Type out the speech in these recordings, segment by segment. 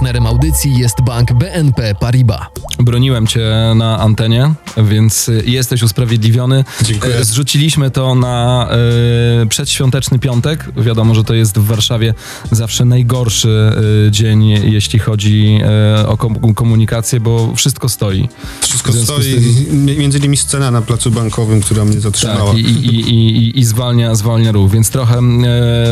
Partnerem audycji jest bank BNP Paribas. Broniłem cię na antenie, więc jesteś usprawiedliwiony. Dziękuję. E, Zrzuciliśmy to na e, przedświąteczny piątek. Wiadomo, że to jest w Warszawie zawsze najgorszy e, dzień, jeśli chodzi e, o kom- komunikację, bo wszystko stoi. Wszystko stoi, mi- między innymi scena na placu bankowym, która mnie zatrzymała. Tak, i, i, i, i, i zwalnia, zwalnia ruch, więc trochę,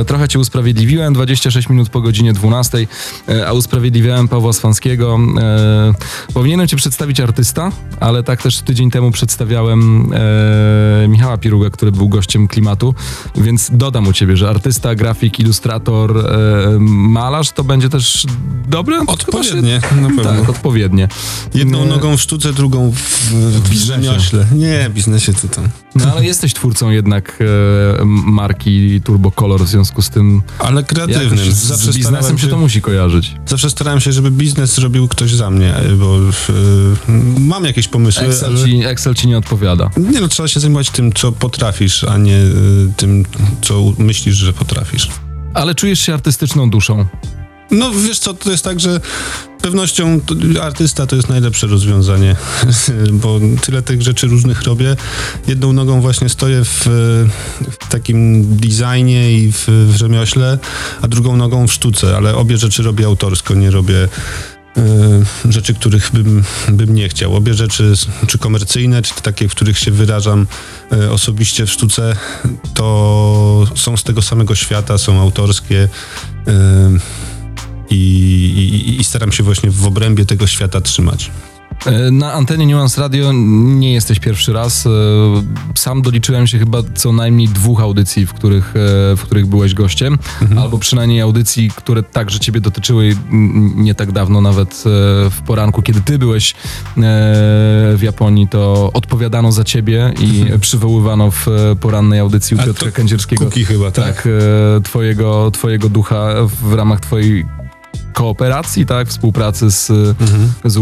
e, trochę cię usprawiedliwiłem, 26 minut po godzinie 12, e, a usprawiedliwiałem Pawła Swanskiego. E, powinienem cię przedstawić artysta, ale tak też tydzień temu przedstawiałem e, Michała Piruga, który był gościem klimatu, więc dodam u ciebie, że artysta, grafik, ilustrator, e, malarz to będzie też dobre? Odpowiednie, na pewno. Tak, odpowiednie. Jedną E, nogą w sztuce, drugą w, w biznesie. Nie, w biznesie to tam. No ale jesteś twórcą jednak e, marki Turbo Color, w związku z tym Ale kreatywnym. z, z biznesem się to musi kojarzyć. Zawsze starałem się, żeby biznes zrobił ktoś za mnie, bo y, mam jakieś pomysły, Excel ale... ci, Excel ci nie odpowiada. Nie no, trzeba się zajmować tym, co potrafisz, a nie y, tym, co myślisz, że potrafisz. Ale czujesz się artystyczną duszą. No wiesz co, to jest tak, że pewnością artysta to jest najlepsze rozwiązanie, bo tyle tych rzeczy różnych robię. Jedną nogą właśnie stoję w, w takim designie i w, w rzemiośle, a drugą nogą w sztuce, ale obie rzeczy robię autorsko, nie robię e, rzeczy, których bym, bym nie chciał. Obie rzeczy, czy komercyjne, czy takie, w których się wyrażam e, osobiście w sztuce, to są z tego samego świata, są autorskie. I, i, i staram się właśnie w obrębie tego świata trzymać. E, Na antenie Nuance Radio nie jesteś pierwszy raz. E, Sam doliczyłem się chyba co najmniej dwóch audycji, w których, e, w których byłeś gościem, albo przynajmniej audycji, które także ciebie dotyczyły nie tak dawno, nawet w poranku, kiedy ty byłeś w Japonii, to odpowiadano za ciebie i przywoływano w porannej audycji u Piotra Kędzierskiego. Kuki chyba, tak? Tak, twojego, twojego ducha w ramach twojej kooperacji, tak, współpracy z, Mhm. z.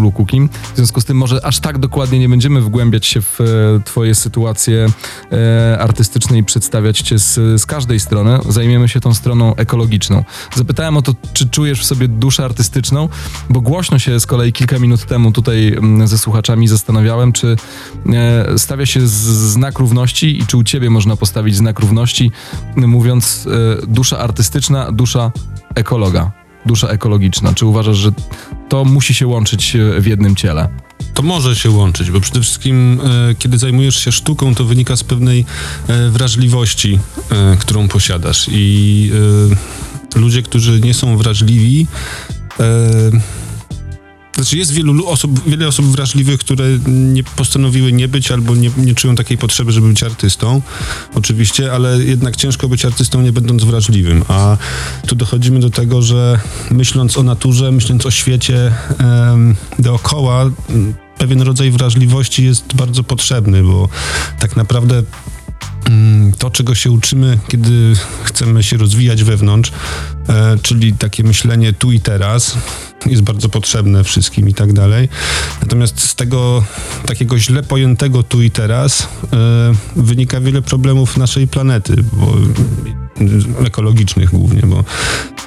W związku z tym może aż tak dokładnie nie będziemy wgłębiać się w e, twoje sytuacje e, artystyczne i przedstawiać cię z, z każdej strony. Zajmiemy się tą stroną ekologiczną. Zapytałem o to, czy czujesz w sobie duszę artystyczną, bo głośno się z kolei kilka minut temu tutaj mm, ze słuchaczami zastanawiałem, czy e, stawia się z, znak równości i czy u ciebie można postawić znak równości, mówiąc e, dusza artystyczna, dusza ekologa, dusza ekologiczna. Czy uważasz, że to musi się łączyć e, w jednym ciele? To może się łączyć, bo przede wszystkim, e, kiedy zajmujesz się sztuką, to wynika z pewnej e, wrażliwości, e, którą posiadasz. I e, ludzie, którzy nie są wrażliwi, e, znaczy jest wielu lu- osób, wiele osób wrażliwych, które nie postanowiły nie być albo nie, nie czują takiej potrzeby, żeby być artystą, oczywiście, ale jednak ciężko być artystą nie będąc wrażliwym. A tu dochodzimy do tego, że myśląc o naturze, myśląc o świecie em, dookoła, pewien rodzaj wrażliwości jest bardzo potrzebny, bo tak naprawdę mm, to, czego się uczymy, kiedy chcemy się rozwijać wewnątrz, e, czyli takie myślenie tu i teraz, jest bardzo potrzebne wszystkim i tak dalej. Natomiast z tego takiego źle pojętego tu i teraz e, wynika wiele problemów naszej planety, bo, ekologicznych głównie, bo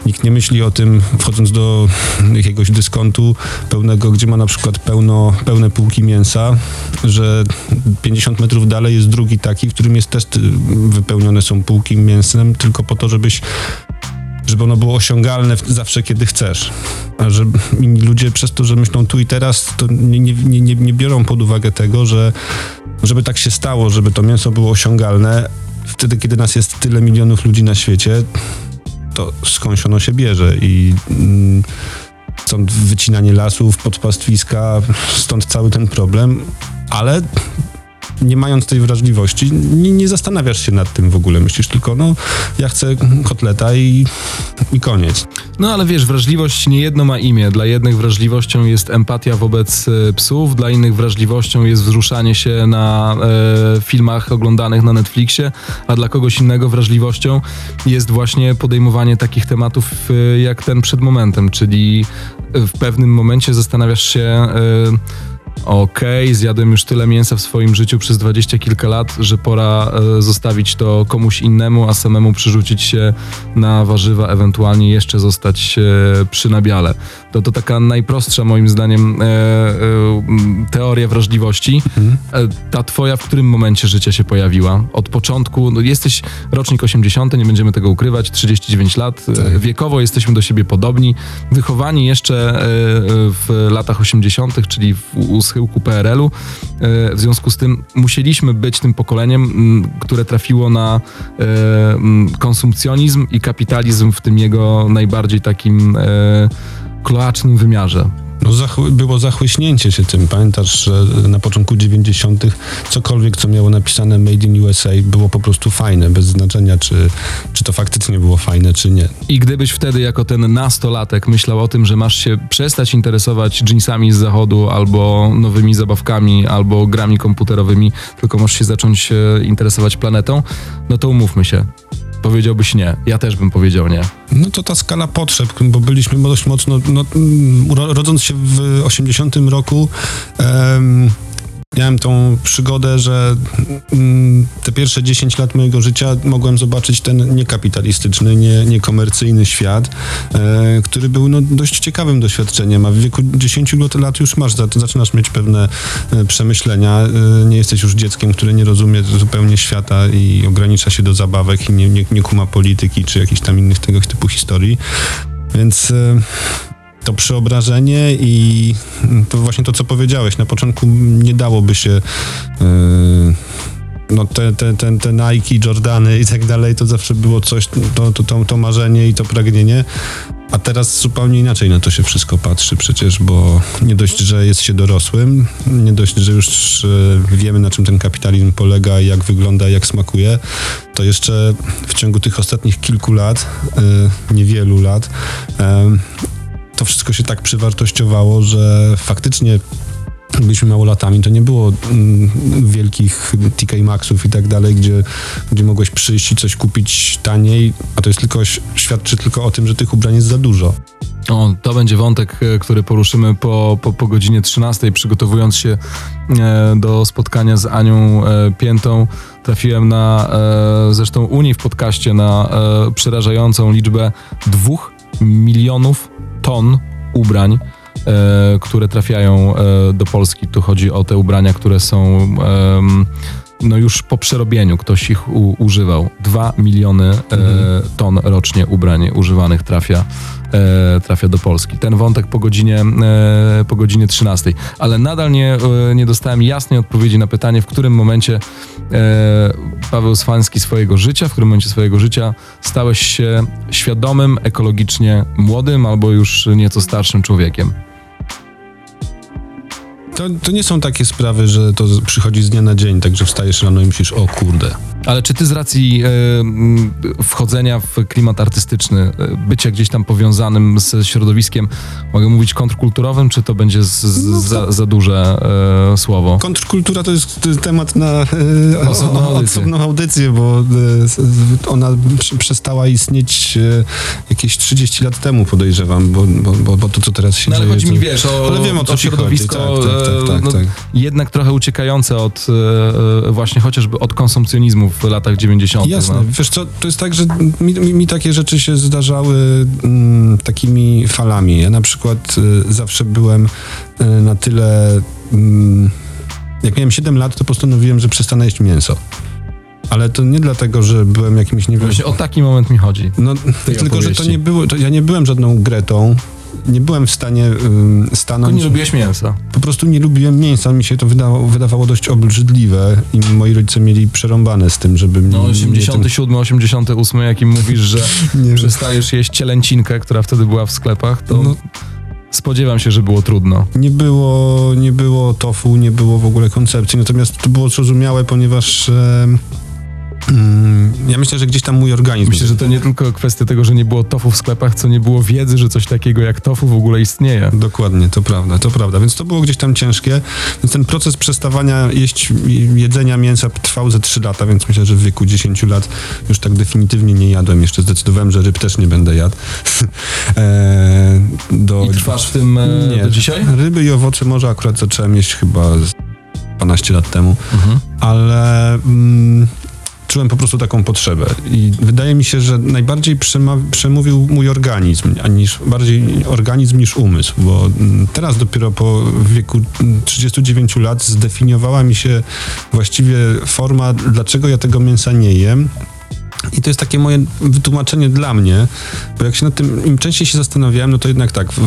nikt nie myśli o tym, wchodząc do jakiegoś dyskontu pełnego, gdzie ma na przykład pełno, pełne półki mięsa, że 50 metrów dalej jest drugi taki, w którym jest też y, wypełnione są półki mięsem, tylko po to, żebyś żeby ono było osiągalne zawsze, kiedy chcesz. A że ludzie przez to, że myślą tu i teraz, to nie, nie, nie, nie biorą pod uwagę tego, że żeby tak się stało, żeby to mięso było osiągalne, wtedy, kiedy nas jest tyle milionów ludzi na świecie, to skądś ono się bierze i mm, stąd wycinanie lasów, podpastwiska, stąd cały ten problem, ale nie mając tej wrażliwości, nie, nie zastanawiasz się nad tym w ogóle. Myślisz tylko, no, ja chcę kotleta i, i koniec. No ale wiesz, wrażliwość nie jedno ma imię. Dla jednych wrażliwością jest empatia wobec e, psów, dla innych wrażliwością jest wzruszanie się na e, filmach oglądanych na Netflixie, a dla kogoś innego wrażliwością jest właśnie podejmowanie takich tematów e, jak ten przed momentem, czyli w pewnym momencie zastanawiasz się. E, Okej, zjadłem już tyle mięsa w swoim życiu przez dwadzieścia kilka lat, że pora e, zostawić to komuś innemu, a samemu przerzucić się na warzywa, ewentualnie jeszcze zostać e, przy nabiale. To to taka najprostsza moim zdaniem e, e, teoria wrażliwości. E, ta twoja w którym momencie życia się pojawiła? Od początku, no jesteś rocznik 80, nie będziemy tego ukrywać, 39 lat, e, wiekowo jesteśmy do siebie podobni, wychowani jeszcze w latach 80., czyli w, schyłku PRL-u. E, W związku z tym musieliśmy być tym pokoleniem, które trafiło na e, konsumpcjonizm i kapitalizm w tym jego najbardziej takim e, kloacznym wymiarze. No, było zachłyśnięcie się tym. Pamiętasz, że na początku 90. cokolwiek, co miało napisane Made in USA, było po prostu fajne, bez znaczenia, czy, czy to faktycznie było fajne, czy nie. I gdybyś wtedy jako ten nastolatek myślał o tym, że masz się przestać interesować jeansami z zachodu, albo nowymi zabawkami, albo grami komputerowymi, tylko masz się zacząć e, interesować planetą, no to umówmy się. Powiedziałbyś nie. Ja też bym powiedział nie. No to ta skala potrzeb, bo byliśmy dość mocno, no, mm, rodząc się w 80 roku, em, miałem tą przygodę, że mm, te pierwsze 10 lat mojego życia mogłem zobaczyć ten niekapitalistyczny, nie, niekomercyjny świat, e, który był no, dość ciekawym doświadczeniem, a w wieku 10 lat- już masz, za- zaczynasz mieć pewne e, przemyślenia, e, nie jesteś już dzieckiem, które nie rozumie zupełnie świata i ogranicza się do zabawek i nie, nie, nie kuma polityki czy jakichś tam innych tego typu historii. Więc to przeobrażenie i to właśnie to, co powiedziałeś, na początku nie dałoby się e, no te, te, te, te Nike, Jordany i tak dalej, to zawsze było coś, to, to, to, to marzenie i to pragnienie. A teraz zupełnie inaczej na to się wszystko patrzy przecież, bo nie dość, że jest się dorosłym, nie dość, że już e, wiemy na czym ten kapitalizm polega, jak wygląda, jak smakuje, to jeszcze w ciągu tych ostatnich kilku lat, e, niewielu lat, e, to wszystko się tak przywartościowało, że faktycznie byliśmy małolatami, to nie było mm, wielkich TK Maxów i tak dalej, gdzie, gdzie mogłeś przyjść i coś kupić taniej, a to jest tylko, świadczy tylko o tym, że tych ubrań jest za dużo. O, to będzie wątek, e, który poruszymy po, po, po godzinie 13, przygotowując się e, do spotkania z Anią e, Piętą. Trafiłem na, e, zresztą u niej w podcaście, na e, przerażającą liczbę dwóch milionów ton ubrań, e, które trafiają e, do Polski. Tu chodzi o te ubrania, które są no już po przerobieniu. Ktoś ich u, używał. Dwa miliony e, ton rocznie ubrań używanych trafia, e, trafia do Polski. Ten wątek po godzinie, e, po godzinie 13. Ale nadal nie, e, nie dostałem jasnej odpowiedzi na pytanie, w którym momencie e, Paweł Swański swojego życia, w którym momencie swojego życia stałeś się świadomym, ekologicznie młodym albo już nieco starszym człowiekiem. To, to nie są takie sprawy, że to przychodzi z dnia na dzień, także wstajesz rano i myślisz, o kurde. Ale czy ty z racji e, wchodzenia w klimat artystyczny, e, bycia gdzieś tam powiązanym ze środowiskiem, mogę mówić kontrkulturowym, czy to będzie z, z, No za, za duże e, słowo? Kontrkultura to jest to temat na Osobną o- audycję. osobną audycję, bo ona prze- przestała istnieć jakieś 30 lat temu, podejrzewam, bo, bo, bo, bo to, co teraz się No ale dzieje... chodzi to... mi, wiesz, o, Ale wiem, o o środowisko chodzi. Tak, tak, tak, e, tak, no, tak. jednak trochę uciekające od e, e, właśnie chociażby od konsumpcjonizmu w latach 90. Jasne, No. wiesz co, to jest tak, że mi, mi, mi takie rzeczy się zdarzały mm, takimi falami. Ja na przykład y, zawsze byłem y, na tyle... Mm, jak miałem 7 lat, to postanowiłem, że przestanę jeść mięso. Ale to nie dlatego, że byłem jakimś, nie wiem... Właśnie o taki moment mi chodzi. No, tylko, że to opowieści. nie było... To ja nie byłem żadną Gretą. Nie byłem w stanie Tylko stanąć... nie lubiłeś mięsa. Po prostu nie lubiłem mięsa, mi się to wydawało, wydawało dość obrzydliwe i moi rodzice mieli przerąbane z tym, żeby mnie... No mnie ten- 87, 88, jakim mówisz, że Nie przestajesz jeść cielęcinkę, która wtedy była w sklepach, to No, Spodziewam się, że było trudno. Nie było, nie było tofu, nie było w ogóle koncepcji, natomiast to było zrozumiałe, ponieważ e, ja myślę, że gdzieś tam mój organizm... Myślę, że to nie tylko kwestia tego, że nie było tofu w sklepach, co nie było wiedzy, że coś takiego jak tofu w ogóle istnieje. Dokładnie, to prawda, to prawda. Więc to było gdzieś tam ciężkie. Więc ten proces przestawania jeść, jedzenia mięsa trwał ze 3 lata, więc myślę, że w wieku 10 lat już tak definitywnie nie jadłem. Jeszcze zdecydowałem, że ryb też nie będę jadł. e, do, I trwasz w tym e, nie, do dzisiaj? Ryby i owoce morza akurat zacząłem jeść chyba z 12 lat temu, Mhm. ale mm, czułem po prostu taką potrzebę i wydaje mi się, że najbardziej przemówił mój organizm, a niż, bardziej organizm niż umysł, bo mm, teraz dopiero po wieku mm, 39 lat zdefiniowała mi się właściwie forma, dlaczego ja tego mięsa nie jem. I to jest takie moje wytłumaczenie dla mnie, bo jak się nad tym, im częściej się zastanawiałem, no to jednak tak, w,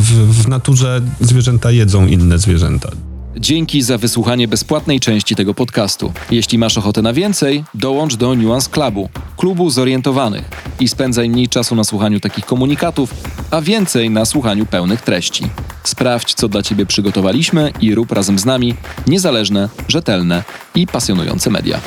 w naturze zwierzęta jedzą inne zwierzęta. Dzięki za wysłuchanie bezpłatnej części tego podcastu. Jeśli masz ochotę na więcej, dołącz do Nuance Clubu, klubu zorientowanych i spędzaj mniej czasu na słuchaniu takich komunikatów, a więcej na słuchaniu pełnych treści. Sprawdź, co dla Ciebie przygotowaliśmy i rób razem z nami niezależne, rzetelne i pasjonujące media.